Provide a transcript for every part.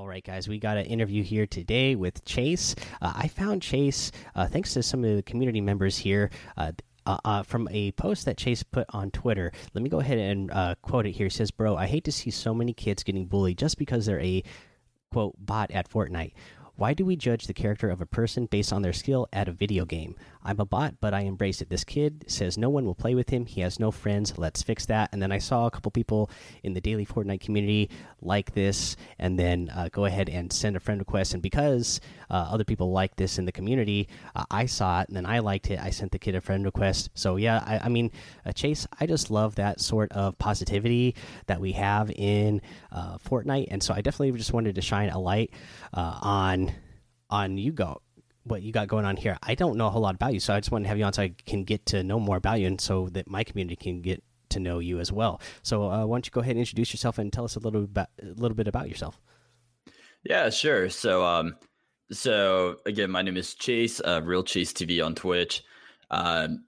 All right, guys, we got an interview here today with Chase. Uh, I found Chase uh, thanks to some of the community members here. Uh, uh, uh, from a post that Chase put on Twitter. Let me go ahead and uh, quote it here. It says, Bro, I hate to see so many kids getting bullied just because they're a quote bot at Fortnite. Why do we judge the character of a person based on their skill at a video game? I'm a bot, but I embrace it. This kid says no one will play with him. He has no friends. Let's fix that. And then I saw a couple people in the daily Fortnite community like this, and then uh, go ahead and send a friend request. And because uh, other people like this in the community, uh, I saw it and then I liked it. I sent the kid a friend request. So yeah, I, I mean, uh, Chase, I just love that sort of positivity that we have in uh, Fortnite, and so I definitely just wanted to shine a light uh, on on you go what you got going on here. I don't know a whole lot about you, so I just want to have you on so I can get to know more about you, and so that my community can get to know you as well. So uh, why don't you go ahead and introduce yourself and tell us a little bit a little bit about yourself? Yeah, sure. So, um, so again, my name is Chase, uh, Real Chase TV on Twitch. Um,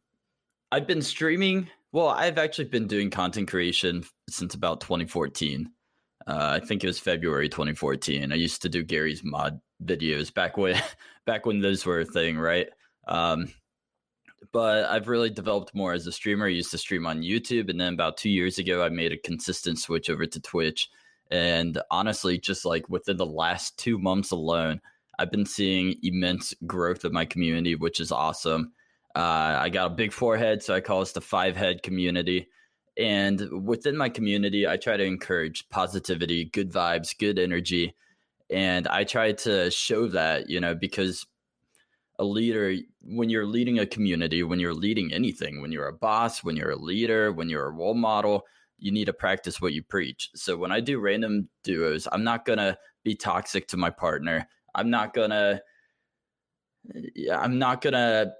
I've been streaming. Well, I've actually been doing content creation since about 2014. Uh, I think it was February 2014. I used to do Garry's Mod videos back when back when those were a thing, right? Um, but I've really developed more as a streamer. I used to stream on YouTube, and then about two years ago, I made a consistent switch over to Twitch. And honestly, just like within the last two months alone, I've been seeing immense growth of my community, which is awesome. Uh, I got a big forehead, so I call us the five head community. And within my community, I try to encourage positivity, good vibes, good energy. And I try to show that, you know, because a leader, when you're leading a community, when you're leading anything, when you're a boss, when you're a leader, when you're a role model, you need to practice what you preach. So when I do random duos, I'm not going to be toxic to my partner. I'm not going to, I'm not going to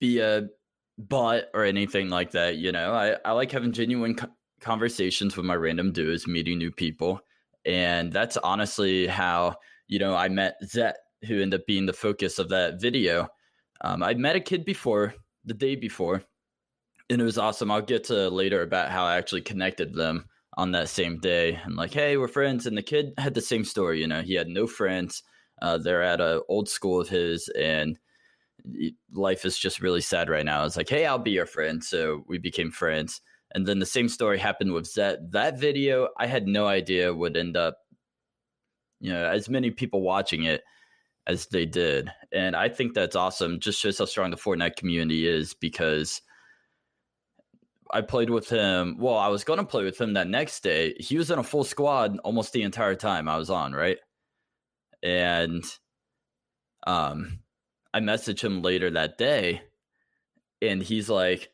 be a butt or anything like that. You know, I, I like having genuine co- conversations with my random duos, meeting new people. And that's honestly how, you know, I met Zet, who ended up being the focus of that video. Um, I met a kid before, the day before, and it was awesome. I'll get to later about how I actually connected them on that same day and like, hey, we're friends. And the kid had the same story, you know, he had no friends. Uh, they're at a old school of his and life is just really sad right now. It's like, hey, I'll be your friend. So we became friends. And then the same story happened with Zet. That video, I had no idea would end up, you know, as many people watching it as they did. And I think that's awesome. Just shows how strong the Fortnite community is because I played with him. Well, I was going to play with him that next day. He was in a full squad almost the entire time I was on, right? And um I message him later that day and he's like,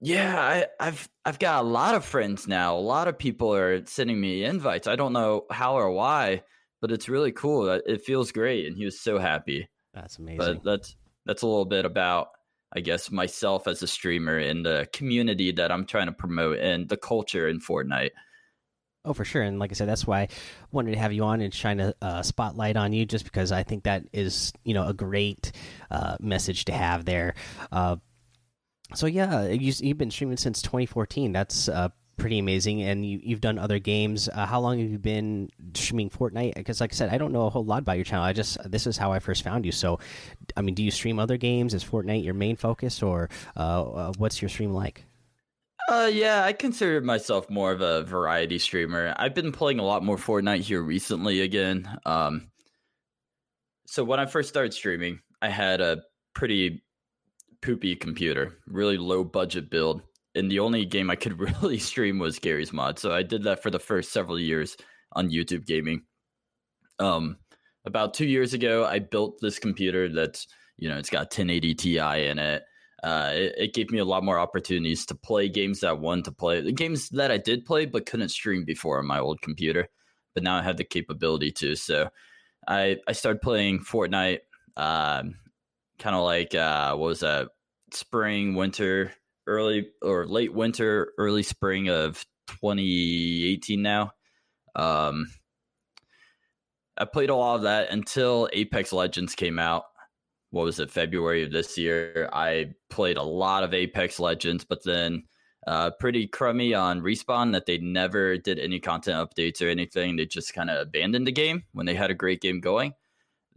"Yeah, I, I've I've got a lot of friends now. A lot of people are sending me invites. I don't know how or why, but it's really cool. It feels great." And he was so happy. That's amazing. But that's that's a little bit about I guess myself as a streamer and the community that I'm trying to promote and the culture in Fortnite. Oh, for sure. And like I said, that's why I wanted to have you on and shine a, spotlight on you, just because I think that is, you know, a great uh, message to have there. Uh, so yeah, you, have been streaming since 2014. That's uh, pretty amazing. And you, have done other games. Uh, how long have you been streaming Fortnite? Because, like I said, I don't know a whole lot about your channel. I just this is how I first found you. So, I mean, do you stream other games? Is Fortnite your main focus, or uh, what's your stream like? Uh, yeah, I consider myself more of a variety streamer. I've been playing a lot more Fortnite here recently again. Um, so when I first started streaming, I had a pretty poopy computer, really low budget build, and the only game I could really stream was Garry's Mod. So I did that for the first several years on YouTube Gaming. Um, about two years ago, I built this computer that's you know it's got 1080 Ti in it uh, it, it, gave me a lot more opportunities to play games that I wanted to play. The games that I did play but couldn't stream before on my old computer, but now I have the capability to. So I I started playing Fortnite, um, kind of like uh, what was that? Spring, winter, early or late winter, early spring of 2018. Now, um, I played a lot of that until Apex Legends came out what was it, February of this year. I played a lot of Apex Legends, but then uh, pretty crummy on respawn that they never did any content updates or anything. They just kind of abandoned the game when they had a great game going.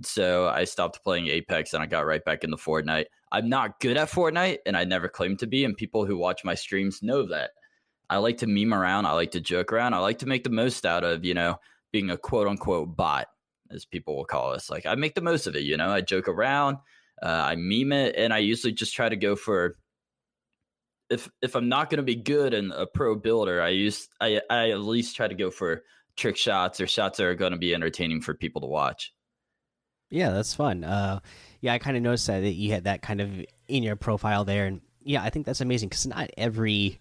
So I stopped playing Apex and I got right back into Fortnite. I'm not good at Fortnite and I never claimed to be. And people who watch my streams know that. I like to meme around. I like to joke around. I like to make the most out of, you know, being a quote unquote bot, as people will call us. Like I make the most of it, you know, I joke around, uh, I meme it, and I usually just try to go for if if I'm not going to be good and a pro builder, I use I I at least try to go for trick shots or shots that are going to be entertaining for people to watch. Yeah, that's fun. Uh, yeah, I kind of noticed that, that you had that kind of in your profile there, and yeah, I think that's amazing because not every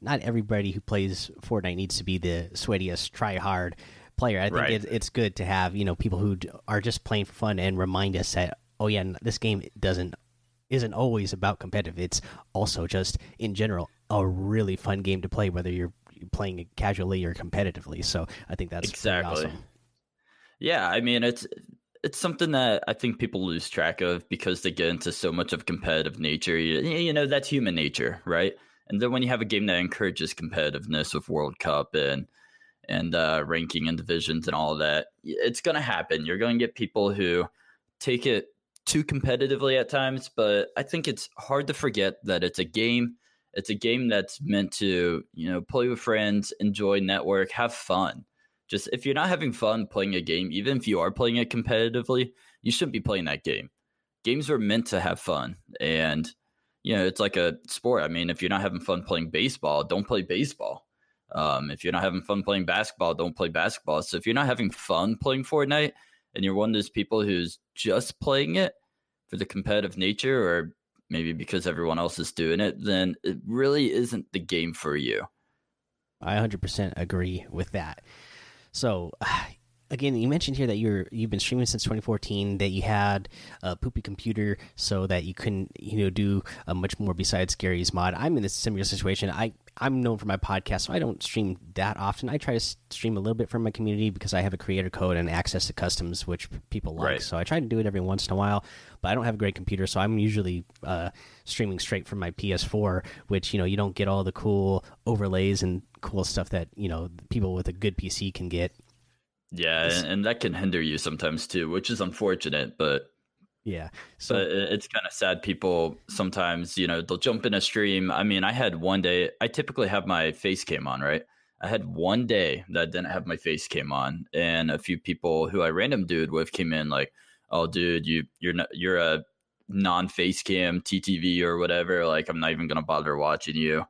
not everybody who plays Fortnite needs to be the sweatiest, try hard player. I think Right. it, it's good to have you know people who are just playing for fun and remind us that oh yeah, this game doesn't isn't always about competitive. It's also just in general a really fun game to play, whether you're playing it casually or competitively. So I think that's Exactly. awesome. Yeah, I mean it's it's something that I think people lose track of because they get into so much of competitive nature. You, you know, that's human nature, right? And then when you have a game that encourages competitiveness with World Cup and and uh, ranking and divisions and all of that, it's going to happen. You're going to get people who take it too competitively at times, but I think it's hard to forget that it's a game. It's a game that's meant to, you know, play with friends, enjoy, network, have fun just if you're not having fun playing a game, even if you are playing it competitively, you shouldn't be playing that game. Games are meant to have fun. And, you know, it's like a sport. I mean, if you're not having fun playing baseball, don't play baseball. Um, if you're not having fun playing basketball, don't play basketball. So if you're not having fun playing Fortnite and you're one of those people who's just playing it for the competitive nature or maybe because everyone else is doing it, then it really isn't the game for you. I 100% agree with that. So, again, you mentioned here that you're you've been streaming since 2014. That you had a poopy computer, so that you couldn't you know do uh, much more besides Garry's mod. I'm in a similar situation. I I'm known for my podcast, so I don't stream that often. I try to stream a little bit from my community because I have a creator code and access to customs, which people like. Right. So I try to do it every once in a while. But I don't have a great computer, so I'm usually uh, streaming straight from my PS4, which you know you don't get all the cool overlays and cool stuff that you know people with a good PC can get. Yeah, and, and that can hinder you sometimes too, which is unfortunate. But Yeah. So but it's kind of sad. People sometimes, you know, they'll jump in a stream. I mean, I had one day. I typically have my face cam on, right? I had one day that I didn't have my face cam on, and a few people who I random dude with came in like, "Oh, dude, you you're not you're a non face cam TTV or whatever. Like, I'm not even gonna bother watching you."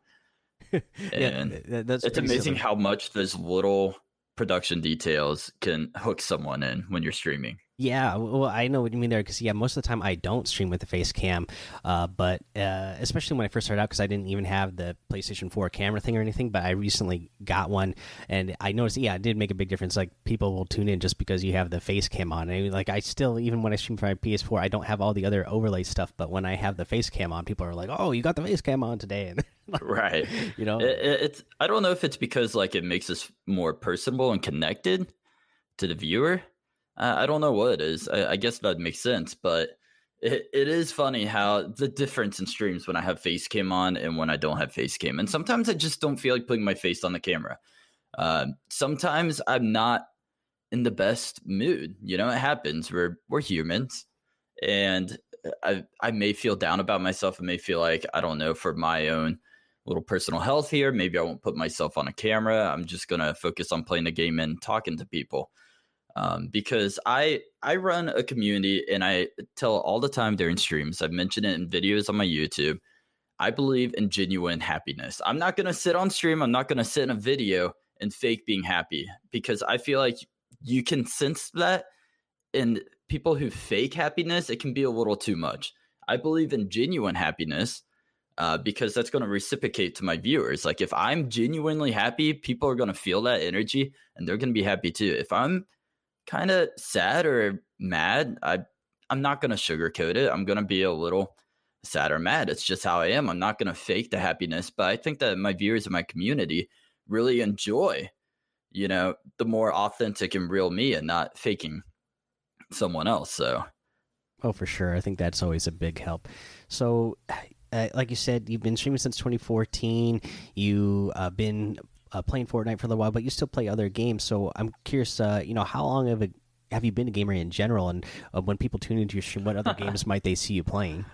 yeah, And th- th- that's it's amazing silly. how much those little production details can hook someone in when you're streaming. Yeah, well, I know what you mean there because yeah, most of the time I don't stream with the face cam, uh, but uh, especially when I first started out because I didn't even have the PlayStation 4 camera thing or anything. But I recently got one, and I noticed yeah, it did make a big difference. Like people will tune in just because you have the face cam on. And like I still even when I stream from my PS4, I don't have all the other overlay stuff, but when I have the face cam on, people are like, "Oh, you got the face cam on today," and Right. you know, It, it- it's I don't know if it's because like it makes us more personable and connected to the viewer. Uh, I don't know what it is. I, I guess that makes sense, but it, it is funny how the difference in streams when I have face cam on and when I don't have face cam. And sometimes I just don't feel like putting my face on the camera. Um, sometimes I'm not in the best mood. You know, it happens. We're we're humans, and I I may feel down about myself. I may feel like I don't know for my own little personal health here. Maybe I won't put myself on a camera. I'm just gonna focus on playing the game and talking to people. Um, because I I run a community and I tell all the time during streams. I've mentioned it in videos on my YouTube. I believe in genuine happiness. I'm not gonna sit on stream. I'm not gonna sit in a video and fake being happy because I feel like you can sense that in people who fake happiness. It can be a little too much. I believe in genuine happiness uh, because that's going to reciprocate to my viewers. Like if I'm genuinely happy, people are going to feel that energy and they're going to be happy too. If I'm kind of sad or mad, I I'm not going to sugarcoat it. I'm going to be a little sad or mad. It's just how I am. I'm not going to fake the happiness, but I think that my viewers and my community really enjoy, you know, the more authentic and real me and not faking someone else. So Oh, for sure. I think that's always a big help. So, uh, like you said, you've been streaming since 2014. You uh, been uh, playing Fortnite for a little while, but you still play other games. So I'm curious, uh, you know, how long have, have you been a gamer in general? And uh, when people tune into your stream, what other games might they see you playing?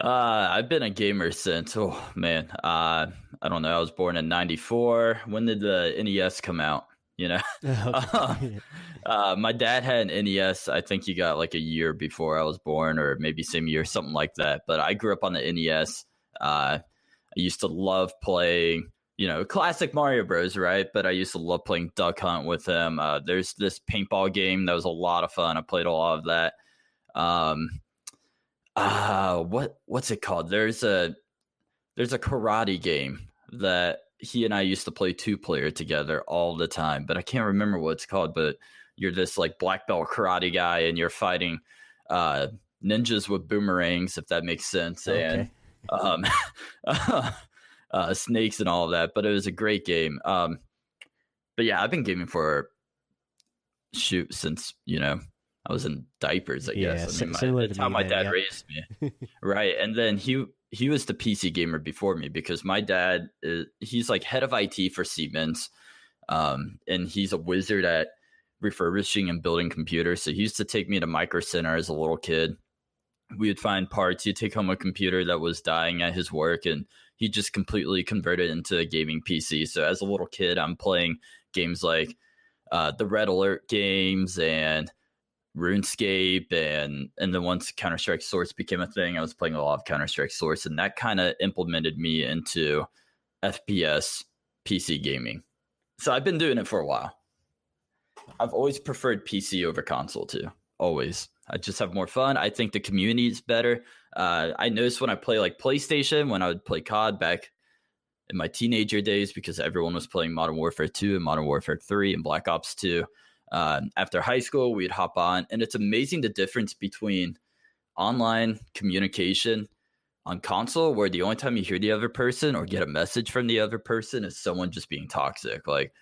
Uh, I've been a gamer since oh man, uh, I don't know. I was born in '94. When did the NES come out? You know, uh, my dad had an NES. I think he got like a year before I was born, or maybe same year, something like that. But I grew up on the NES. Uh, I used to love playing, you know, classic Mario Bros. Right? But I used to love playing Duck Hunt with him. Uh, there's this paintball game that was a lot of fun. I played a lot of that. Um, uh what what's it called? There's a there's a karate game that he and I used to play two player together all the time, but I can't remember what it's called. But you're this like black belt karate guy and you're fighting uh ninjas with boomerangs, if that makes sense, okay. and um uh, snakes and all of that. But it was a great game. Um but yeah, I've been gaming for shoot since, you know, I was in diapers, I yeah, guess. I mean, my, that's how my dad yeah. raised me, right? And then he he was the PC gamer before me because my dad is, he's like head of IT for Siemens, um, and he's a wizard at refurbishing and building computers. So he used to take me to Micro Center as a little kid. We would find parts. He'd take home a computer that was dying at his work, and he just completely converted into a gaming PC. So as a little kid, I'm playing games like uh, the Red Alert games and RuneScape and and then once Counter Strike Source became a thing, I was playing a lot of Counter Strike Source, and that kind of implemented me into FPS PC gaming. So I've been doing it for a while. I've always preferred PC over console too. Always. I just have more fun. I think the community is better. Uh, I noticed when I play like PlayStation, when I would play COD back in my teenager days, because everyone was playing Modern Warfare 2 and Modern Warfare 3 and Black Ops 2 uh, after high school, we'd hop on, and it's amazing the difference between online communication on console, where the only time you hear the other person or get a message from the other person is someone just being toxic, like,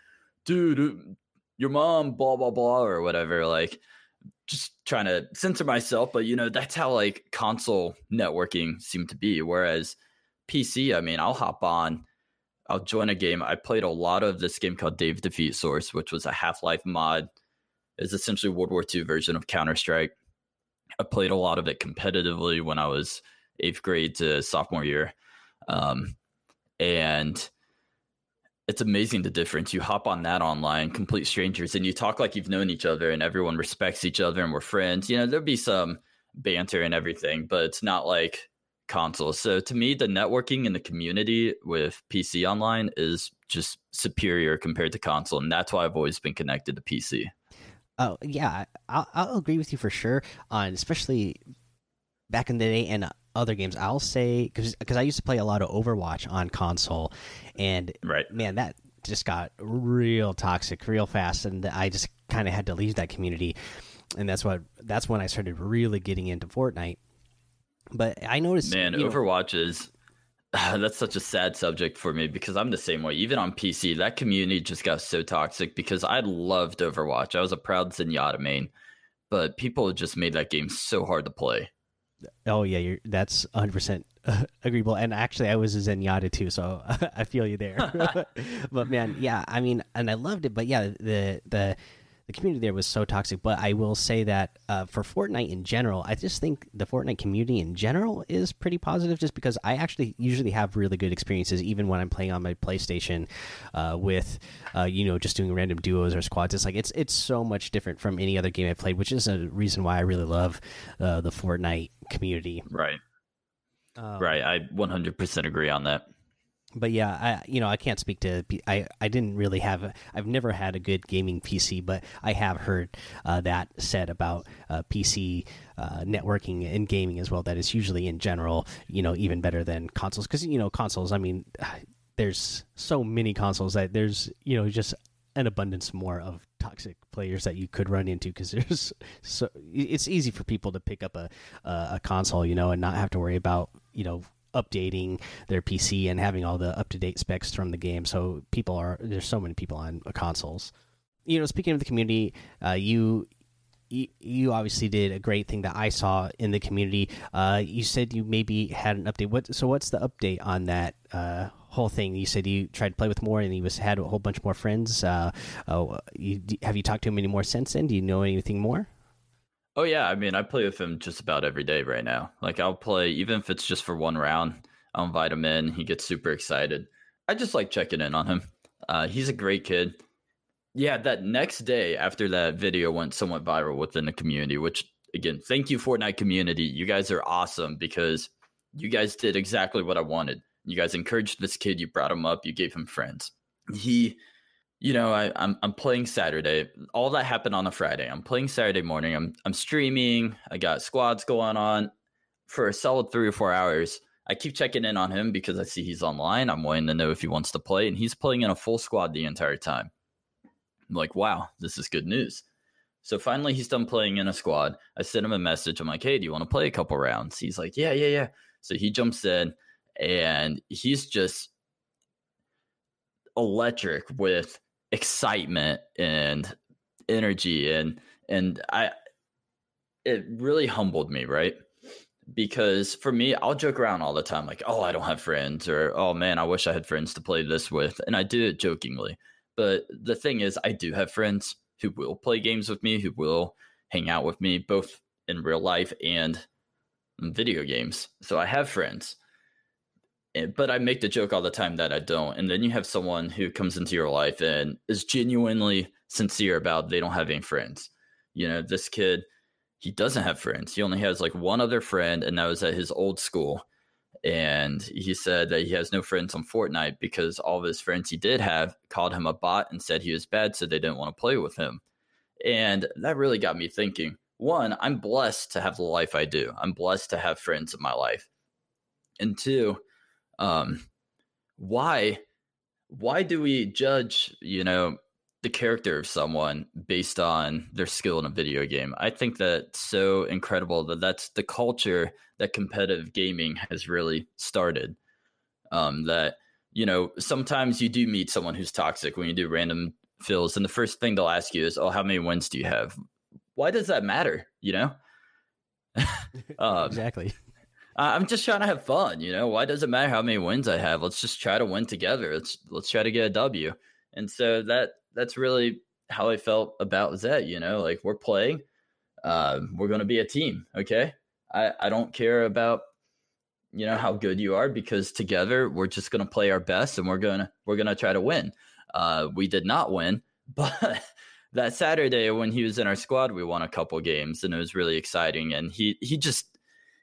dude, your mom, blah blah blah, or whatever. Like, just trying to censor myself, but you know that's how like console networking seemed to be. Whereas PC, I mean, I'll hop on I'll join a game. I played a lot of this game called Day of Defeat Source, which was a Half Life mod. It's essentially World War II version of Counter Strike. I played a lot of it competitively when I was eighth grade to sophomore year, um, and it's amazing the difference. You hop on that online, complete strangers, and you talk like you've known each other, and everyone respects each other, and we're friends. You know, there'll be some banter and everything, but it's not like consoles. So to me, the networking and the community with PC Online is just superior compared to console, and that's why I've always been connected to PC. Oh yeah, I'll, I'll agree with you for sure on especially back in the day and other games. I'll say because because I used to play a lot of Overwatch on console, and right man that just got real toxic real fast, and I just kind of had to leave that community, and that's what that's when I started really getting into Fortnite but I noticed, man, Overwatch know, is that's such a sad subject for me because I'm the same way. Even on PC, that community just got so toxic because I loved Overwatch. I was a proud Zenyatta main, but people just made that game so hard to play. Oh yeah, that's 100 percent agreeable. And actually, I was a Zenyatta too, so I feel you there. but man, yeah, I mean, and I loved it. But yeah, the the the community there was so toxic. But I will say that uh, for Fortnite in general, I just think the Fortnite community in general is pretty positive. Just because I actually usually have really good experiences, even when I'm playing on my PlayStation, uh, with uh, you know just doing random duos or squads. It's like it's it's so much different from any other game I've played, which is a reason why I really love uh, the Fortnite community. Right. Um, right. I 100% agree on that but yeah, I you know I can't speak to I I didn't really have I've never had a good gaming PC, but I have heard uh, that said about uh, PC uh, networking and gaming as well. That is usually in general you know even better than consoles because you know consoles. I mean, there's so many consoles that there's you know just an abundance more of toxic players that you could run into because there's so it's easy for people to pick up a, a a console you know and not have to worry about you know updating their PC and having all the up to date specs from the game. So people are there's so many people on consoles. You know, speaking of the community, uh, you you, you obviously did a great thing that I saw in the community. Uh, you said you maybe had an update. What? So what's the update on that uh, whole thing? You said you tried to play with more, and he was had a whole bunch more friends. Uh, oh, you, have you talked to him any more since then? Do you know anything more? Oh yeah, I mean, I play with him just about every day right now. Like I'll play even if it's just for one round. I'll invite him in. He gets super excited. I just like checking in on him. Uh, he's a great kid yeah, that next day after that video went somewhat viral within the community, which again, thank you, Fortnite community. You guys are awesome because you guys did exactly what I wanted. You guys encouraged this kid, you brought him up, you gave him friends. He, you know, I, I'm I'm playing Saturday. All that happened on a Friday. I'm playing Saturday morning. I'm I'm streaming. I got squads going on for a solid three or four hours. I keep checking in on him because I see he's online. I'm wanting to know if he wants to play, and he's playing in a full squad the entire time. I'm like, wow, this is good news. So finally, he's done playing in a squad. I sent him a message. I'm like, hey, do you want to play a couple rounds? He's like, yeah, yeah, yeah. So he jumps in and he's just electric with excitement and energy and and I it really humbled me, right? Because for me, I'll joke around all the time, like, oh, I don't have friends, or oh man, I wish I had friends to play this with. And I do it jokingly. But the thing is, I do have friends who will play games with me, who will hang out with me, both in real life and video games. So I have friends. Eh, but I make the joke all the time that I don't. And then you have someone who comes into your life and is genuinely sincere about they don't have any friends. You know, this kid, he doesn't have friends. He only has like one other friend, and that was at his old school and he said that he has no friends on Fortnite because all of his friends he did have called him a bot and said he was bad, so they didn't want to play with him. And that really got me thinking. One, I'm blessed to have the life I do. I'm blessed to have friends in my life. And two, um, why why do we judge, you know, the character of someone based on their skill in a video game. I think that's so incredible that that's the culture that competitive gaming has really started. Um, that you know, sometimes you do meet someone who's toxic when you do random fills, and the first thing they'll ask you is, "Oh, how many wins do you have?" Why does that matter? You know. um, exactly. I'm just trying to have fun, you know. Why does it matter how many wins I have? Let's just try to win together. Let's let's try to get a W. And so that that's really how I felt about Zet. You know, like we're playing, uh, we're going to be a team. Okay, I I don't care about you know how good you are because together we're just going to play our best and we're gonna we're gonna try to win. Uh, we did not win, but that Saturday when he was in our squad, we won a couple games and it was really exciting. And he he just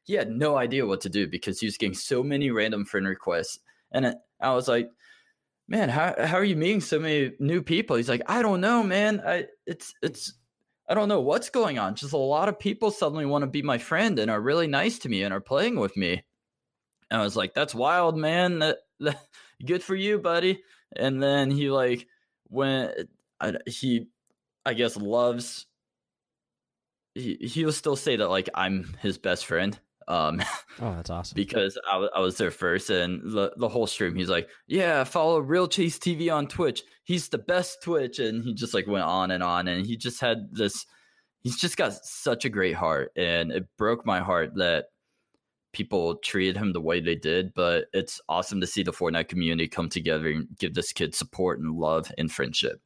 he had no idea what to do because he was getting so many random friend requests, and I was like, man, how how are you meeting so many new people? He's like, I don't know, man. I it's it's I don't know what's going on. Just a lot of people suddenly want to be my friend and are really nice to me and are playing with me. And I was like, that's wild, man. That, that good for you, buddy. And then he like when I, he I guess loves he he'll still say that like I'm his best friend um, oh, that's awesome. because I, w- I was there first, and the, the whole stream, he's like, "Yeah, follow Real Chase TV on Twitch. He's the best Twitch," and he just like went on and on, and he just had this. He's just got such a great heart, and it broke my heart that people treated him the way they did. But it's awesome to see the Fortnite community come together and give this kid support and love and friendship.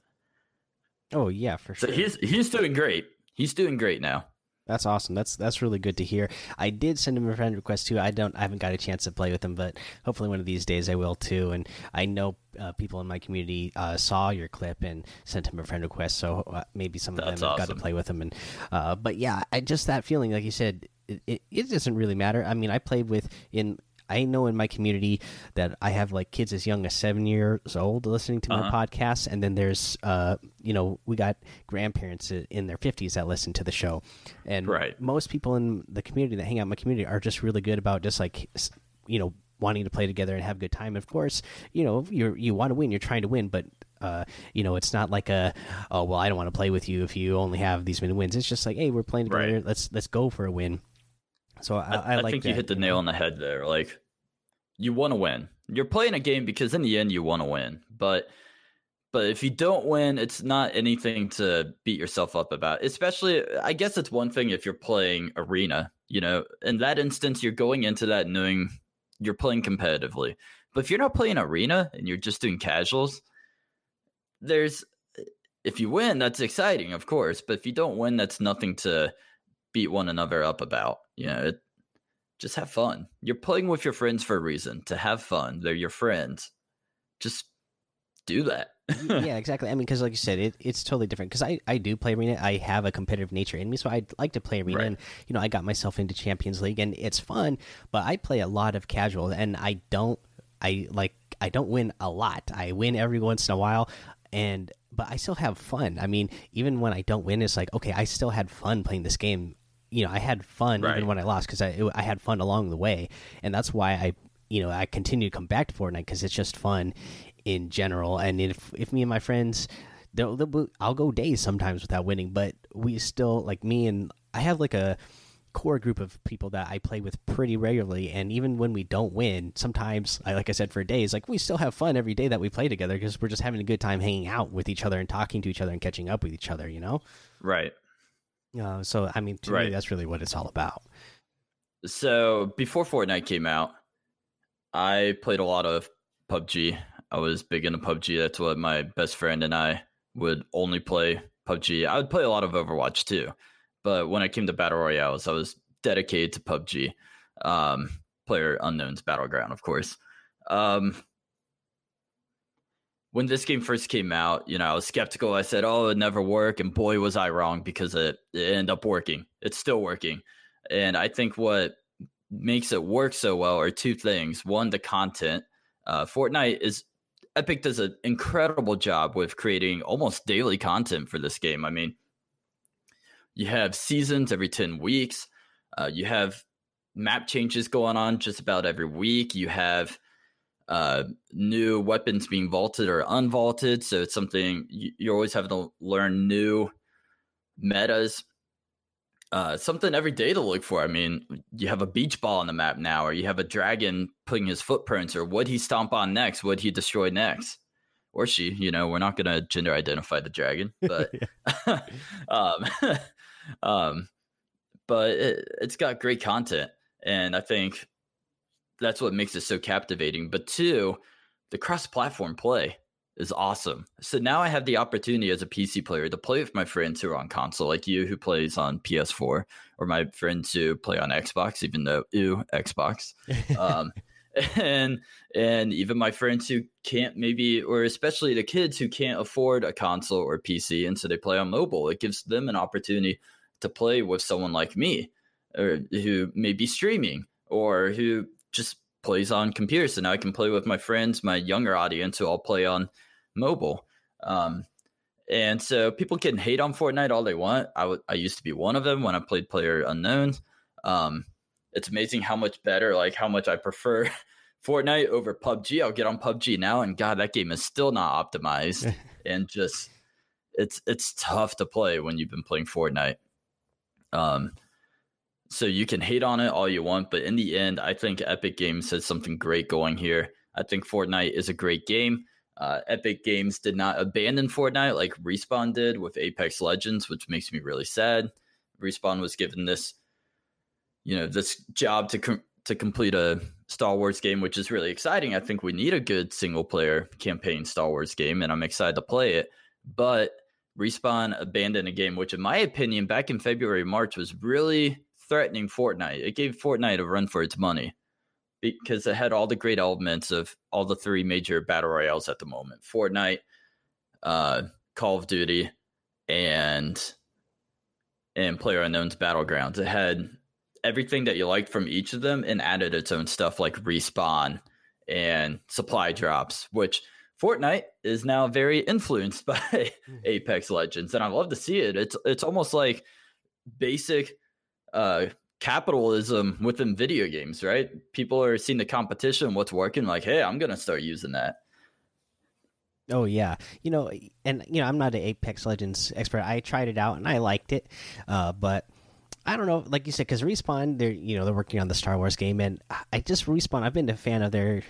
Oh yeah, for sure. So he's he's doing great. He's doing great now. That's awesome. That's that's really good to hear. I did send him a friend request too. I don't. I haven't got a chance to play with him, but hopefully one of these days I will too. And I know uh, people in my community uh, saw your clip and sent him a friend request, so uh, maybe some of that's them awesome. got to play with him. And uh, but yeah, I just that feeling, like you said, it, it, it doesn't really matter. I mean, I played with in I know in my community that I have like kids as young as seven years old listening to my uh -huh. podcasts, and then there's uh you know we got grandparents in their fifties that listen to the show, and right. most people in the community that hang out in my community are just really good about just like you know wanting to play together and have a good time. Of course, you know you you want to win, you're trying to win, but uh, you know, it's not like a oh well, I don't want to play with you if you only have these many wins. It's just like hey, we're playing together. Right. Let's let's go for a win. So I, I, I, I like think that. you hit the nail on the head there. Like you want to win. You're playing a game because in the end you want to win. But But if you don't win, it's not anything to beat yourself up about. Especially, I guess it's one thing if you're playing arena. You know, in that instance, you're going into that knowing you're playing competitively. But if you're not playing arena and you're just doing casuals, there's if you win, that's exciting, of course. But if you don't win, that's nothing to beat one another up about. You know, it, just have fun. You're playing with your friends for a reason to have fun. They're your friends. Just do that. yeah, exactly. I mean, because like you said, it, it's totally different. Because I, I do play arena. I have a competitive nature in me, so I like to play arena. Right. And you know, I got myself into Champions League, and it's fun. But I play a lot of casual, and I don't. I like. I don't win a lot. I win every once in a while, and but I still have fun. I mean, even when I don't win, it's like okay, I still had fun playing this game. You know, I had fun right. even when I lost because I it, I had fun along the way, and that's why I you know I continue to come back to Fortnite because it's just fun in general. And if if me and my friends, they'll, they'll, I'll go days sometimes without winning, but we still like me and I have like a core group of people that I play with pretty regularly and even when we don't win sometimes I like I said for days like we still have fun every day that we play together because we're just having a good time hanging out with each other and talking to each other and catching up with each other you know right uh, so I mean to right. me that's really what it's all about so before Fortnite came out I played a lot of PUBG I was big into PUBG that's what my best friend and I would only play PUBG I would play a lot of Overwatch too but when it came to battle royales, I was dedicated to PUBG. Um, Player Unknown's Battleground, of course. Um, when this game first came out, you know, I was skeptical. I said, "Oh, it never work," and boy, was I wrong because it, it ended up working. It's still working, and I think what makes it work so well are two things. One, the content. Uh, Fortnite is Epic does an incredible job with creating almost daily content for this game. I mean, you have seasons every 10 weeks. Uh, you have map changes going on just about every week. You have uh, new weapons being vaulted or unvaulted. So it's something you, you're always having to learn new metas. Uh, something every day to look for. I mean, you have a beach ball on the map now, or you have a dragon putting his footprints, or would he stomp on next? Would he destroy next? Or she, you know, we're not going to gender identify the dragon, but um, um, but it, it's got great content, and I think that's what makes it so captivating. But two, the cross-platform play is awesome. So now I have the opportunity as a PC player to play with my friends who are on console, like you who plays on PS4, or my friends who play on Xbox, even though ew Xbox. Um, and and even my friends who can't maybe or especially the kids who can't afford a console or PC and so they play on mobile it gives them an opportunity to play with someone like me or who may be streaming or who just plays on computer so now i can play with my friends my younger audience who all play on mobile um, and so people can hate on Fortnite all they want. I, w- I used to be one of them when I played Player Unknowns. Um, it's amazing how much better, like how much I prefer Fortnite over PUBG. I'll get on PUBG now, and God, that game is still not optimized, and just it's it's tough to play when you've been playing Fortnite. Um, so you can hate on it all you want, but in the end, I think Epic Games has something great going here. I think Fortnite is a great game. Uh, Epic Games did not abandon Fortnite like Respawn did with Apex Legends, which makes me really sad. Respawn was given this you know this job to com- to complete a Star Wars game, which is really exciting. I think we need a good single player campaign Star Wars game, and I'm excited to play it. But Respawn abandoned a game, which, in my opinion, back in February, March, was really threatening Fortnite. It gave Fortnite a run for its money because it had all the great elements of all the three major battle royales at the moment Fortnite, uh, Call of Duty, and and Player Unknown's Battlegrounds. It had everything that you liked from each of them and added its own stuff like respawn and supply drops, which Fortnite is now very influenced by mm-hmm. Apex Legends, and I love to see it. It's it's almost like basic uh, capitalism within video games, right? People are seeing the competition, what's working, like, hey, I'm gonna start using that. Oh yeah, you know, and you know, I'm not an Apex Legends expert. I tried it out and I liked it, uh, but I don't know, like you said, because respawn, they're you know they're working on the Star Wars game, and I just respawn. I've been a fan of their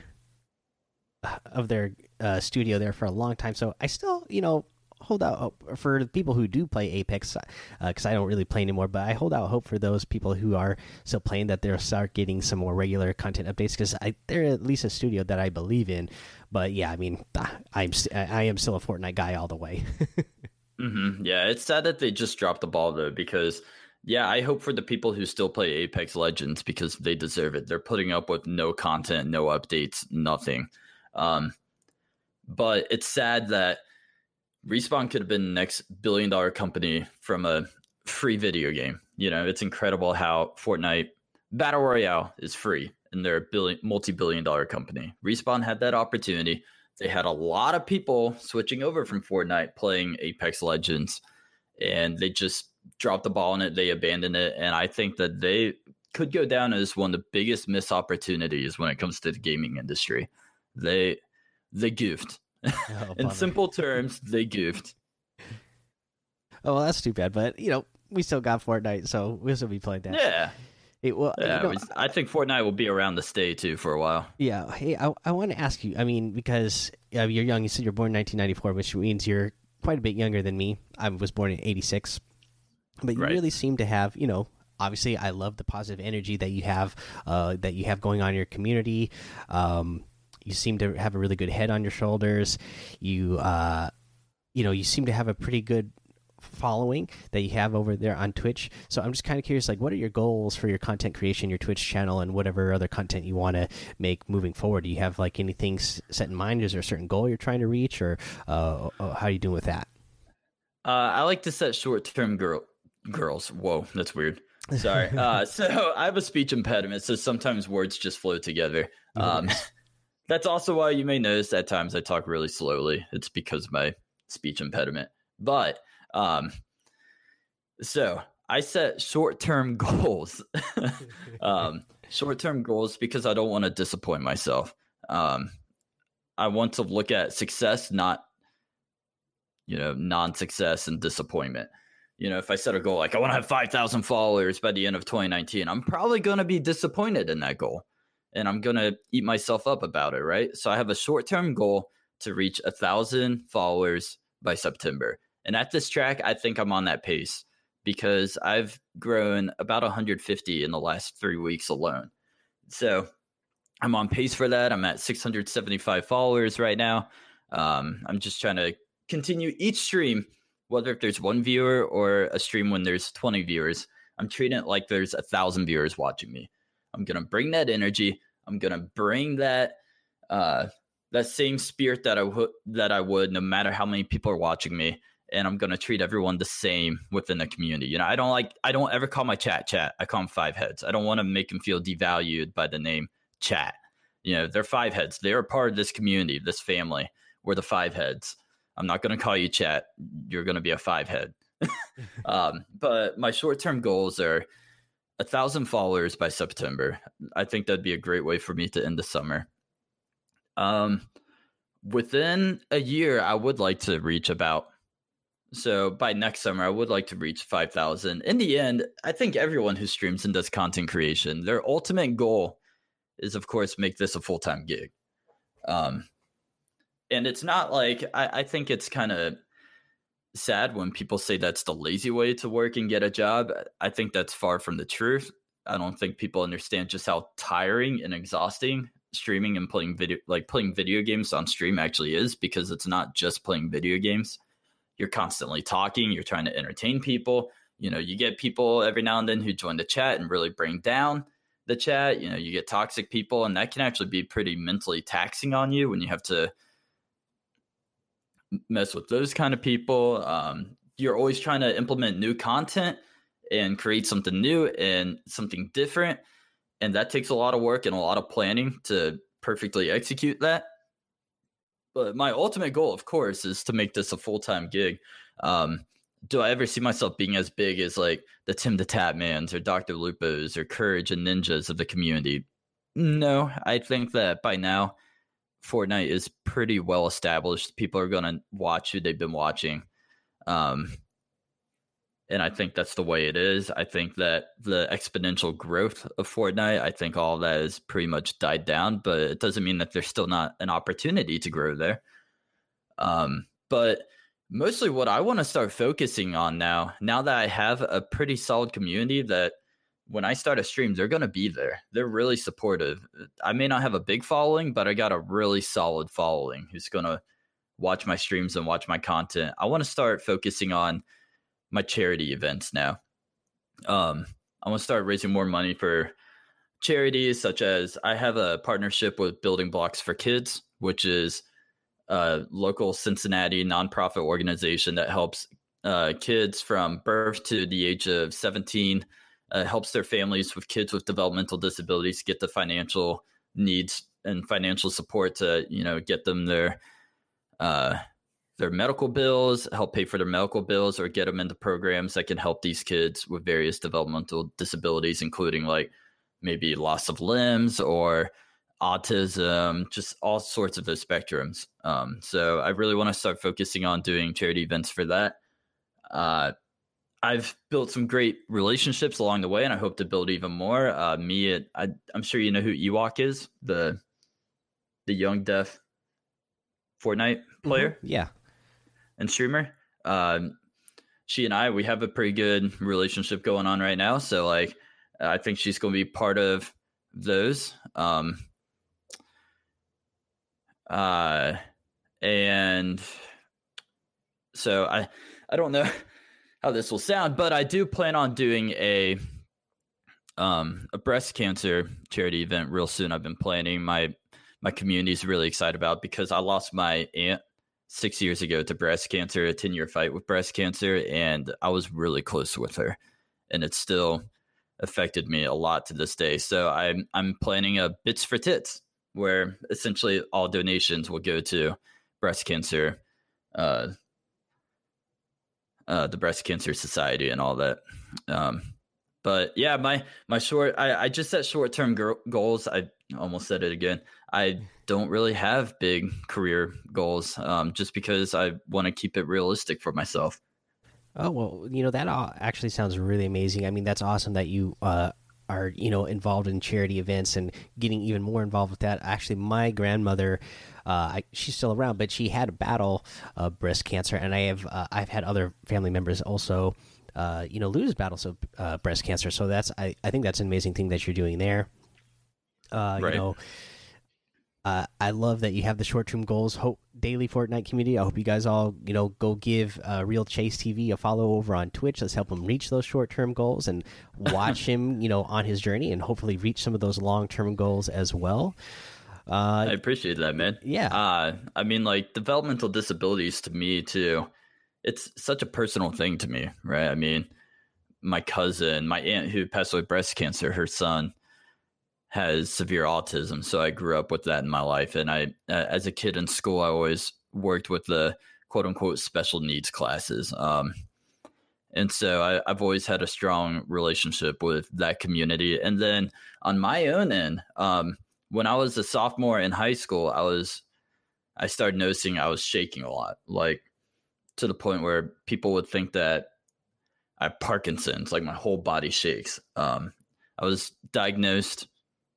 of their uh, studio there for a long time. So I still, you know, hold out hope for the people who do play Apex because uh, I don't really play anymore. But I hold out hope for those people who are still playing that they'll start getting some more regular content updates because they're at least a studio that I believe in. But yeah, I mean, I'm I am still a Fortnite guy all the way. mm -hmm. Yeah, it's sad that they just dropped the ball though because. Yeah, I hope for the people who still play Apex Legends because they deserve it. They're putting up with no content, no updates, nothing. Um, but it's sad that Respawn could have been the next billion dollar company from a free video game. You know, it's incredible how Fortnite Battle Royale is free and they're a billion multi billion dollar company. Respawn had that opportunity. They had a lot of people switching over from Fortnite playing Apex Legends and they just dropped the ball on it. They abandoned it. And I think that they could go down as one of the biggest missed opportunities when it comes to the gaming industry. They they goofed. Oh, In simple terms, they goofed. Oh well, that's too bad. But you know, we still got Fortnite, so we'll still be playing that. Yeah. It, well, yeah, you know, I think Fortnite will be around to stay too for a while. Yeah. Hey, I, I want to ask you. I mean, because uh, you're young. You said you're born in 1994, which means you're quite a bit younger than me. I was born in '86, but you right. really seem to have, you know, obviously I love the positive energy that you have uh, that you have going on in your community. Um, you seem to have a really good head on your shoulders. You, uh, you know, you seem to have a pretty good following that you have over there on Twitch. So I'm just kind of curious, like, what are your goals for your content creation, your Twitch channel, and whatever other content you want to make moving forward? Do you have like anything set in mind? Is there a certain goal you're trying to reach, or uh, uh how are you doing with that? Uh, I like to set short-term girl girls. Whoa, that's weird. Sorry. uh, so I have a speech impediment, so sometimes words just flow together. Um, that's also why you may notice at times I talk really slowly. It's because of my speech impediment. But um, so I set short term goals. um, short term goals because I don't want to disappoint myself. Um, I want to look at success, not you know non success and disappointment. You know, if I set a goal like I want to have five thousand followers by the end of 2019, I'm probably going to be disappointed in that goal and I'm going to eat myself up about it, right? So I have a short term goal to reach a thousand followers by September. And at this track, I think I'm on that pace because I've grown about 150 in the last three weeks alone. So I'm on pace for that. I'm at 675 followers right now. Um, I'm just trying to continue each stream, whether if there's one viewer or a stream when there's 20 viewers. I'm treating it like there's a thousand viewers watching me. I'm gonna bring that energy. I'm gonna bring that uh, that same spirit that I would that I would, no matter how many people are watching me. And I'm gonna treat everyone the same within the community. You know, I don't like I don't ever call my chat chat. I call them five heads. I don't want to make them feel devalued by the name chat. You know, they're five heads. They're a part of this community, this family. We're the five heads. I'm not gonna call you chat. You're gonna be a five head. um, but my short term goals are a thousand followers by September. I think that'd be a great way for me to end the summer. Um, within a year, I would like to reach about. So by next summer, I would like to reach five thousand. In the end, I think everyone who streams and does content creation, their ultimate goal is, of course, make this a full time gig. Um, and it's not like I, I think it's kind of sad when people say that's the lazy way to work and get a job. I think that's far from the truth. I don't think people understand just how tiring and exhausting streaming and playing video like playing video games on stream actually is because it's not just playing video games. You're constantly talking, you're trying to entertain people. You know, you get people every now and then who join the chat and really bring down the chat. You know, you get toxic people and that can actually be pretty mentally taxing on you when you have to mess with those kind of people. Um, you're always trying to implement new content and create something new and something different. And that takes a lot of work and a lot of planning to perfectly execute that. But my ultimate goal, of course, is to make this a full time gig. Um, do I ever see myself being as big as like the Tim the Tatmans or Dr. Lupos or Courage and Ninjas of the community? No, I think that by now Fortnite is pretty well established. People are going to watch who they've been watching. Um, and I think that's the way it is. I think that the exponential growth of Fortnite, I think all that is pretty much died down, but it doesn't mean that there's still not an opportunity to grow there. Um, but mostly what I want to start focusing on now, now that I have a pretty solid community that when I start a stream, they're going to be there. They're really supportive. I may not have a big following, but I got a really solid following who's going to watch my streams and watch my content. I want to start focusing on my charity events now. Um, I want to start raising more money for charities such as I have a partnership with Building Blocks for Kids, which is a local Cincinnati nonprofit organization that helps uh, kids from birth to the age of 17, uh, helps their families with kids with developmental disabilities get the financial needs and financial support to, you know, get them their uh, their medical bills, help pay for their medical bills, or get them into programs that can help these kids with various developmental disabilities, including like maybe loss of limbs or autism, just all sorts of those spectrums. Um, so I really want to start focusing on doing charity events for that. Uh, I've built some great relationships along the way, and I hope to build even more. Uh, me, at, I, am sure you know who Ewok is the the young deaf Fortnite mm-hmm. player. Mm-hmm. Yeah, and streamer. Um, she and I, we have a pretty good relationship going on right now. So like, I think she's going to be part of those. Um, uh, and so I, I don't know how this will sound, but I do plan on doing a, um, a breast cancer charity event real soon. I've been planning my, my community is really excited about because I lost my aunt six years ago to breast cancer, a 10 year fight with breast cancer, and I was really close with her. And it still affected me a lot to this day. So I'm I'm planning a bits for tits where essentially all donations will go to breast cancer, uh, uh, the breast cancer society and all that. Um, but yeah, my my short I, I just set short term goals. I almost said it again. I don't really have big career goals, um, just because I want to keep it realistic for myself. Oh well, you know that actually sounds really amazing. I mean, that's awesome that you uh, are you know involved in charity events and getting even more involved with that. Actually, my grandmother, uh, I, she's still around, but she had a battle of breast cancer, and I have uh, I've had other family members also, uh, you know, lose battles of uh, breast cancer. So that's I I think that's an amazing thing that you're doing there. Uh, right. You know uh, I love that you have the short term goals. Hope daily Fortnite community. I hope you guys all you know go give uh, Real Chase TV a follow over on Twitch. Let's help him reach those short term goals and watch him you know on his journey and hopefully reach some of those long term goals as well. Uh, I appreciate that, man. Yeah. Uh, I mean, like developmental disabilities to me too. It's such a personal thing to me, right? I mean, my cousin, my aunt who passed away breast cancer, her son has severe autism. So I grew up with that in my life. And I, as a kid in school, I always worked with the quote unquote special needs classes. Um, and so I, have always had a strong relationship with that community. And then on my own end, um, when I was a sophomore in high school, I was, I started noticing I was shaking a lot, like to the point where people would think that I have Parkinson's, like my whole body shakes. Um, I was diagnosed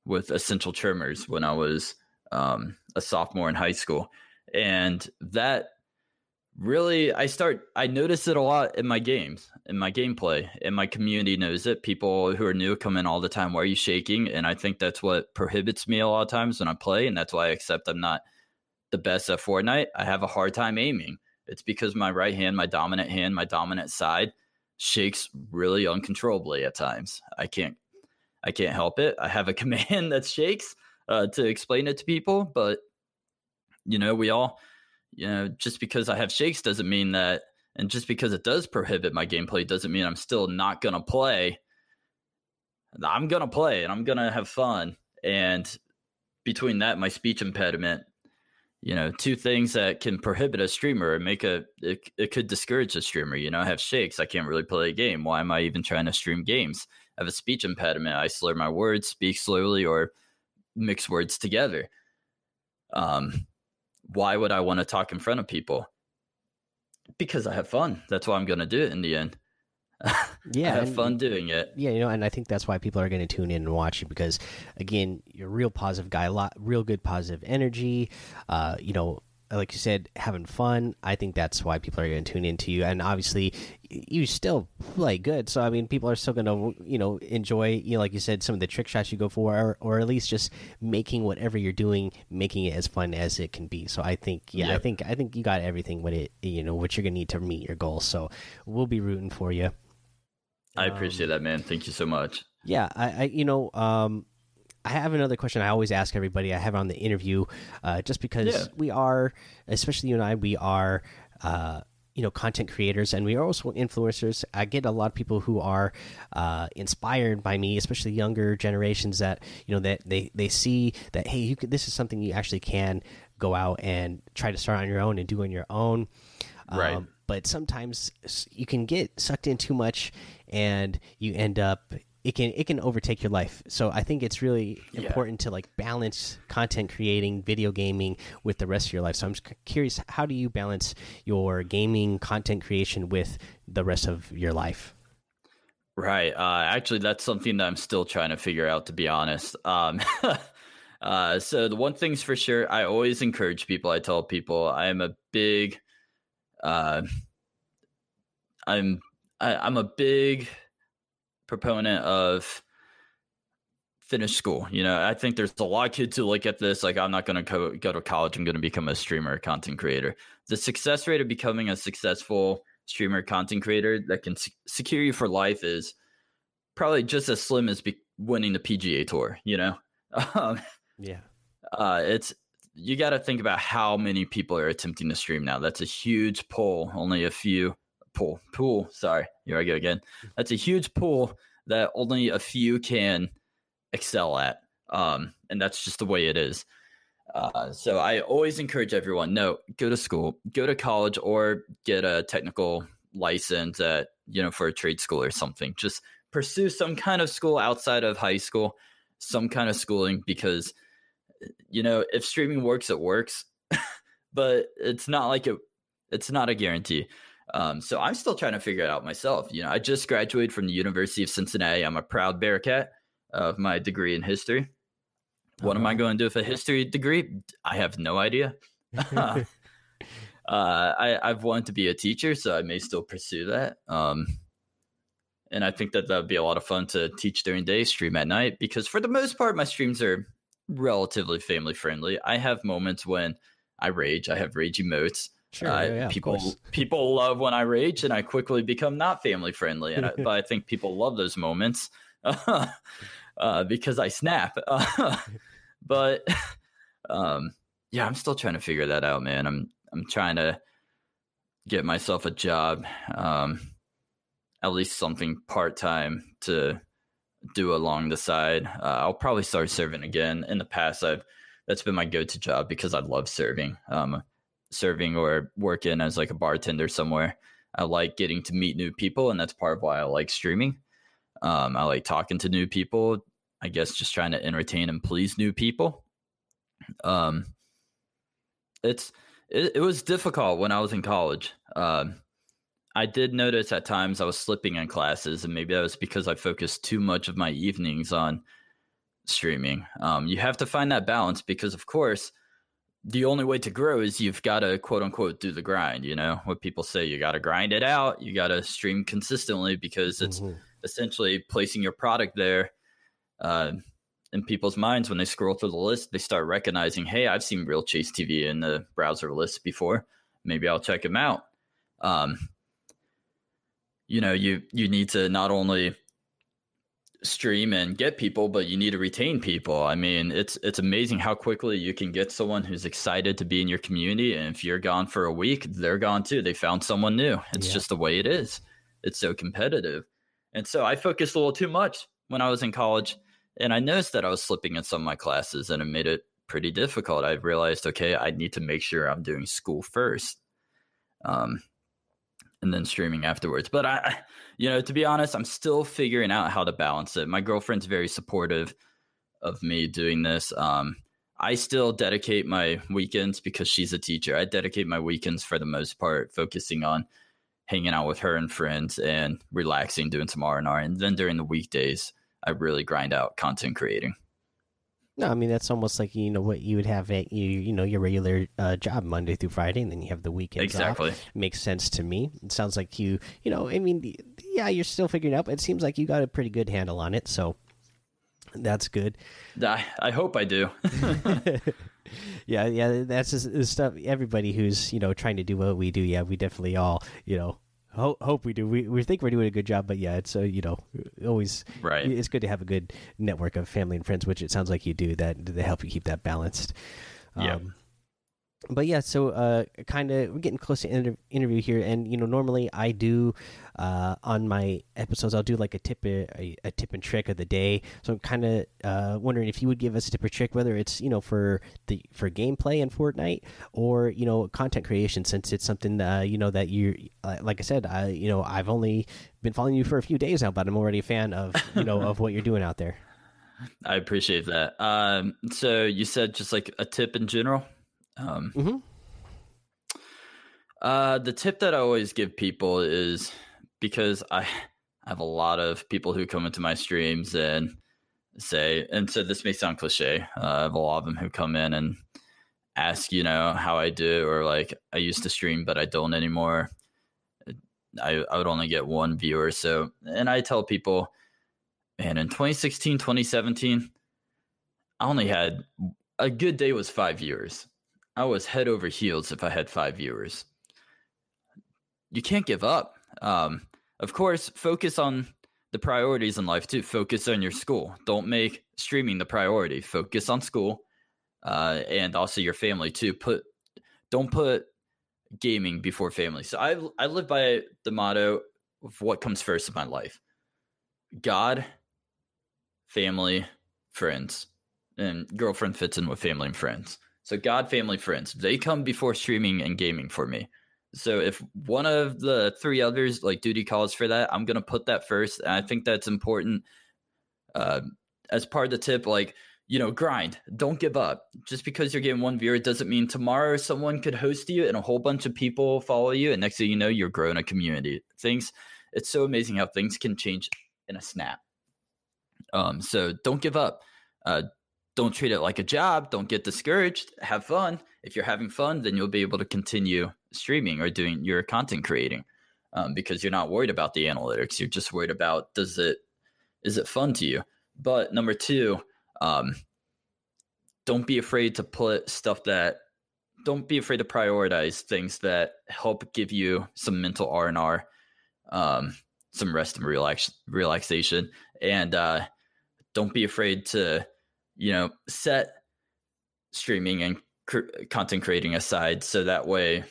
with essential tremors when I was um, a sophomore in high school, and that really I start I notice it a lot in my games, in my gameplay, and my community knows it. People who are new come in all the time. Why are you shaking? And I think that's what prohibits me a lot of times when I play, and that's why I accept I'm not the best at Fortnite. I have a hard time aiming. It's because my right hand, my dominant hand, my dominant side shakes really uncontrollably at times. I can't I can't help it. I have a command that shakes uh, to explain it to people, but you know, we all, you know, just because I have shakes doesn't mean that, and just because it does prohibit my gameplay doesn't mean I'm still not gonna play. I'm gonna play and I'm gonna have fun. And between that, my speech impediment, you know, two things that can prohibit a streamer and make a it, it could discourage a streamer. You know, I have shakes. I can't really play a game. Why am I even trying to stream games? I have a speech impediment. I slur my words, speak slowly, or mix words together. Um, why would I want to talk in front of people? Because I have fun. That's why I'm going to do it in the end. yeah, I have and- fun doing it. Yeah, you know, and I think that's why people are going to tune in and watch you because, again, you're a real positive guy, a lot, real good positive energy. Uh, you know, like you said, having fun. I think that's why people are going to tune into you, and obviously, you still play good. So I mean, people are still going to, you know, enjoy, you know, like you said, some of the trick shots you go for, or, or at least just making whatever you're doing, making it as fun as it can be. So I think, yeah, I think, I think you got everything what it, you know, what you're going to need to meet your goals. So we'll be rooting for you. I Um, appreciate that, man. Thank you so much. Yeah, I, I you know, um, I have another question. I always ask everybody I have on the interview, uh, just because Yeah. we are, especially you and I, we are, uh, you know, content creators and we are also influencers. I get a lot of people who are uh, inspired by me, especially younger generations that you know that they they see that hey, you could, this is something you actually can go out and try to start on your own and do on your own. Right. Um, but sometimes you can get sucked in too much and you end up it can it can overtake your life so i think it's really Yeah. important to like balance content creating video gaming with the rest of your life so i'm just curious how do you balance your gaming content creation with the rest of your life Right. Uh, actually, that's something that I'm still trying to figure out, to be honest. Um, uh, so the one thing's for sure, I always encourage people. I tell people I am a big, uh, I'm I, I'm a big proponent of finish school. You know, I think there's a lot of kids who look at this like I'm not going to go, go to college. I'm going to become a streamer, content creator. The success rate of becoming a successful streamer, content creator that can se- secure you for life is probably just as slim as be- winning the PGA Tour. You know, um, yeah uh, it's you got to think about how many people are attempting to stream now. That's a huge pool. Only a few pool pool. Sorry, here I go again. That's a huge pool that only a few can excel at. Um, and that's just the way it is. Uh, so I always encourage everyone: no, go to school, go to college, or get a technical license at you know for a trade school or something. Just pursue some kind of school outside of high school, some kind of schooling because you know if streaming works, it works, but it's not like it. It's not a guarantee. Um, so I'm still trying to figure it out myself. You know, I just graduated from the University of Cincinnati. I'm a proud Bearcat of my degree in history. What am I Uh-huh. going to do with a history degree? I have no idea. uh, I, I've wanted to be a teacher, so I may still pursue that. Um, and I think that that would be a lot of fun to teach during day, stream at night, because for the most part, my streams are relatively family friendly. I have moments when I rage. I have rage emotes. Sure Uh, yeah, people people love when I rage, and I quickly become not family friendly. And I, but I think people love those moments uh, because I snap. but um, yeah, I'm still trying to figure that out, man. I'm I'm trying to get myself a job, um, at least something part time to do along the side. Uh, I'll probably start serving again. In the past, I've that's been my go to job because I love serving. Um, serving or working as like a bartender somewhere. I like getting to meet new people, and that's part of why I like streaming. Um, I like talking to new people. I guess just trying to entertain and please new people. Um, it's it, it was difficult when I was in college. Um, I did notice at times I was slipping in classes, and maybe that was because I focused too much of my evenings on streaming. Um, you have to find that balance because, of course, the only way to grow is you've got to quote unquote do the grind. You know what people say, you got to grind it out. You got to stream consistently because it's Mhm. essentially placing your product there uh, in people's minds when they scroll through the list. They start recognizing, hey, I've seen Real Chase TV in the browser list before. Maybe I'll check him out. Um, you know, you you need to not only stream and get people, but you need to retain people. I mean, it's it's amazing how quickly you can get someone who's excited to be in your community, and if you're gone for a week, they're gone too. They found someone new. It's Yeah. just the way it is. It's so competitive, and so I focused a little too much when I was in college, and I noticed that I was slipping in some of my classes, and it made it pretty difficult. I realized, okay, I need to make sure I'm doing school first. Um, and then streaming afterwards. But I, you know, to be honest, I'm still figuring out how to balance it. My girlfriend's very supportive of me doing this. Um, I still dedicate my weekends because she's a teacher. I dedicate my weekends for the most part, focusing on hanging out with her and friends and relaxing, doing some R and R, and then during the weekdays, I really grind out content creating. No, I mean that's almost like you know what you would have at you you know your regular uh, job Monday through Friday, and then you have the weekends exactly. Off. Makes sense to me. It sounds like you you know I mean yeah you're still figuring out, but it seems like you got a pretty good handle on it. So that's good. I, I hope I do. yeah, yeah, that's the stuff. Everybody who's you know trying to do what we do, yeah, we definitely all you know hope, hope we do. We we think we're doing a good job, but yeah, it's uh, you know always right. It's good to have a good network of family and friends, which it sounds like you do. That they help you keep that balanced. Yeah. But yeah, so uh, kind of we're getting close to inter interview here, and you know normally I do uh, on my episodes I'll do like a tip a, a tip and trick of the day. So I'm kind of uh, wondering if you would give us a tip or trick, whether it's you know for the for gameplay in Fortnite or you know content creation, since it's something uh, you know that you uh, like I said, I you know I've only been following you for a few days now, but I'm already a fan of you know of what you're doing out there. I appreciate that. Um, so you said just like a tip in general. Um, mm -hmm. uh, the tip that I always give people is because I have a lot of people who come into my streams and say, and so this may sound cliche. Uh, I have a lot of them who come in and ask, you know, how I do, or like I used to stream, but I don't anymore. I, I would only get one viewer. So, and I tell people, man, in 2016, 2017, I only had a good day was five viewers. I was head over heels if I had five viewers. You can't give up. Um, of course, focus on the priorities in life too. Focus on your school. Don't make streaming the priority. Focus on school, uh, and also your family too. Put don't put gaming before family. So I I live by the motto of what comes first in my life: God, family, friends, and girlfriend fits in with family and friends. So God, family, friends, they come before streaming and gaming for me. So if one of the three others like duty calls for that, I'm gonna put that first. And I think that's important. Uh, as part of the tip, like you know, grind. Don't give up. Just because you're getting one viewer doesn't mean tomorrow someone could host you and a whole bunch of people follow you, and next thing you know, you're growing a community. Things. It's so amazing how things can change in a snap. Um, so don't give up. Uh, don't treat it like a job. Don't get discouraged. Have fun. If you're having fun, then you'll be able to continue streaming or doing your content creating um, because you're not worried about the analytics. You're just worried about does it is it fun to you. But number two, um, don't be afraid to put stuff that don't be afraid to prioritize things that help give you some mental R and R, um, some rest and relax relaxation, and uh, don't be afraid to you know, set streaming and cr- content creating aside so that way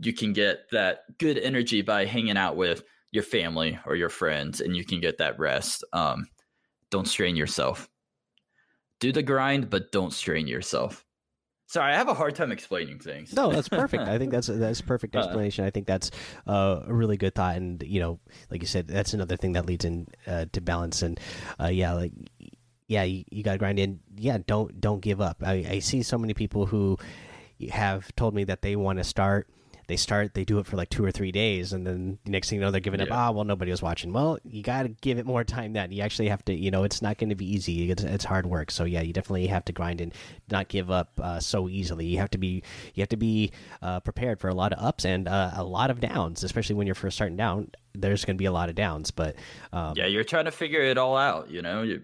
you can get that good energy by hanging out with your family or your friends and you can get that rest. Um, don't strain yourself. Do the grind, but don't strain yourself. Sorry, I have a hard time explaining things. No, that's perfect. I think that's that's perfect uh, explanation. I think that's uh, a really good thought, and you know, like you said, that's another thing that leads in uh, to balance. And uh, yeah, like yeah, you, you got to grind in. Yeah, don't don't give up. I, I see so many people who have told me that they want to start. They start, they do it for like two or three days, and then the next thing you know, they're giving yeah. up. Ah, well, nobody was watching. Well, you got to give it more time. Then you actually have to, you know, it's not going to be easy. It's, it's hard work. So yeah, you definitely have to grind and not give up uh, so easily. You have to be, you have to be uh, prepared for a lot of ups and uh, a lot of downs, especially when you're first starting down. There's going to be a lot of downs, but um, yeah, you're trying to figure it all out. You know, you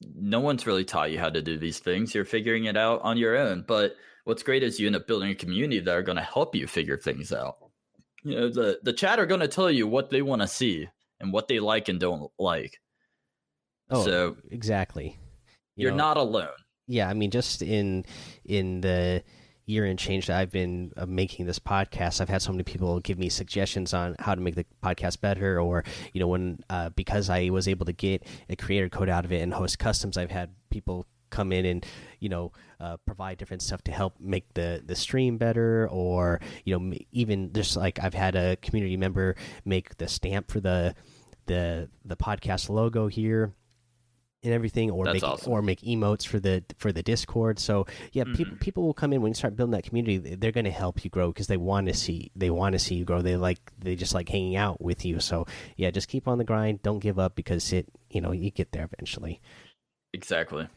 no one's really taught you how to do these things. You're figuring it out on your own. But what's great is you end up building a community that are going to help you figure things out. You know, the the chat are going to tell you what they want to see and what they like and don't like. Oh, so exactly. You you're know, not alone. Yeah, I mean, just in in the year and change that I've been uh, making this podcast, I've had so many people give me suggestions on how to make the podcast better, or you know, when uh, because I was able to get a creator code out of it and host customs, I've had people come in and you know uh, provide different stuff to help make the the stream better or you know even just like I've had a community member make the stamp for the the the podcast logo here and everything or That's make awesome. or make emotes for the for the discord so yeah people Mhm. people will come in when you start building that community they're going to help you grow because they want to see they want to see you grow they like they just like hanging out with you so yeah just keep on the grind don't give up because it you know you get there eventually Exactly.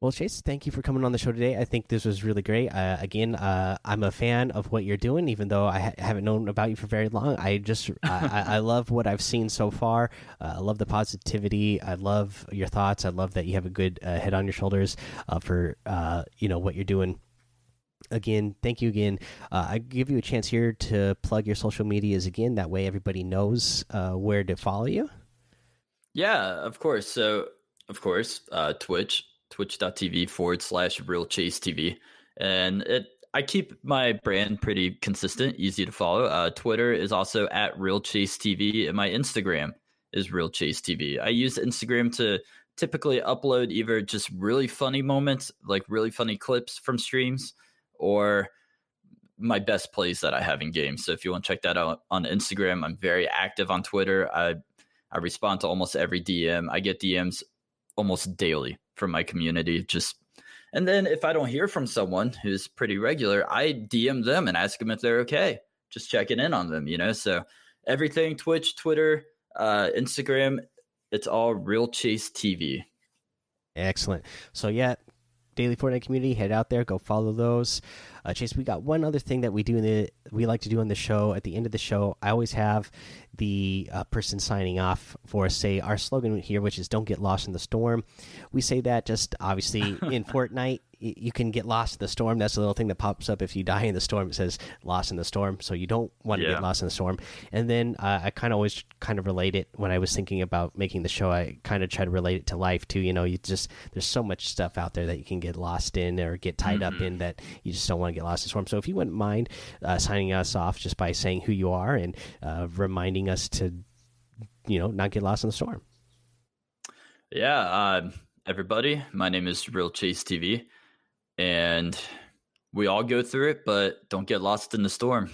Well chase thank you for coming on the show today. I think this was really great. Uh, again uh, i'm a fan of what you're doing even though i ha haven't known about you for very long. I just I, I love what i've seen so far. Uh, i love the positivity. I love your thoughts. I love that you have a good uh, head on your shoulders uh, for uh, you know what you're doing. Again thank you again. Uh, i give you a chance here to plug your social medias again. That way everybody knows uh, where to follow you. Yeah, of course. So, of course, uh, Twitch, twitch.tv forward slash real chase TV. And it, I keep my brand pretty consistent, easy to follow. Uh, Twitter is also at real chase TV, and my Instagram is real chase TV. I use Instagram to typically upload either just really funny moments, like really funny clips from streams, or my best plays that I have in games. So if you want to check that out on Instagram, I'm very active on Twitter. I I respond to almost every DM. I get DMs almost daily from my community. Just and then if I don't hear from someone who's pretty regular, I DM them and ask them if they're okay. Just checking in on them, you know. So everything Twitch, Twitter, uh, Instagram, it's all Real Chase TV. Excellent. So yeah, daily Fortnite community, head out there, go follow those. Uh, Chase, we got one other thing that we do in the we like to do on the show. At the end of the show, I always have the uh, person signing off for us say our slogan here, which is "Don't get lost in the storm." We say that just obviously in Fortnite. You can get lost in the storm. That's a little thing that pops up if you die in the storm. It says "lost in the storm," so you don't want to Yeah. get lost in the storm. And then uh, I kind of always kind of relate it when I was thinking about making the show. I kind of try to relate it to life too. You know, you just there's so much stuff out there that you can get lost in or get tied up in that you just don't want to get lost in the storm. So if you wouldn't mind uh, signing us off just by saying who you are and uh, reminding us to, you know, not get lost in the storm. Yeah, uh, everybody, my name is Real Chase TV, and we all go through it, but don't get lost in the storm.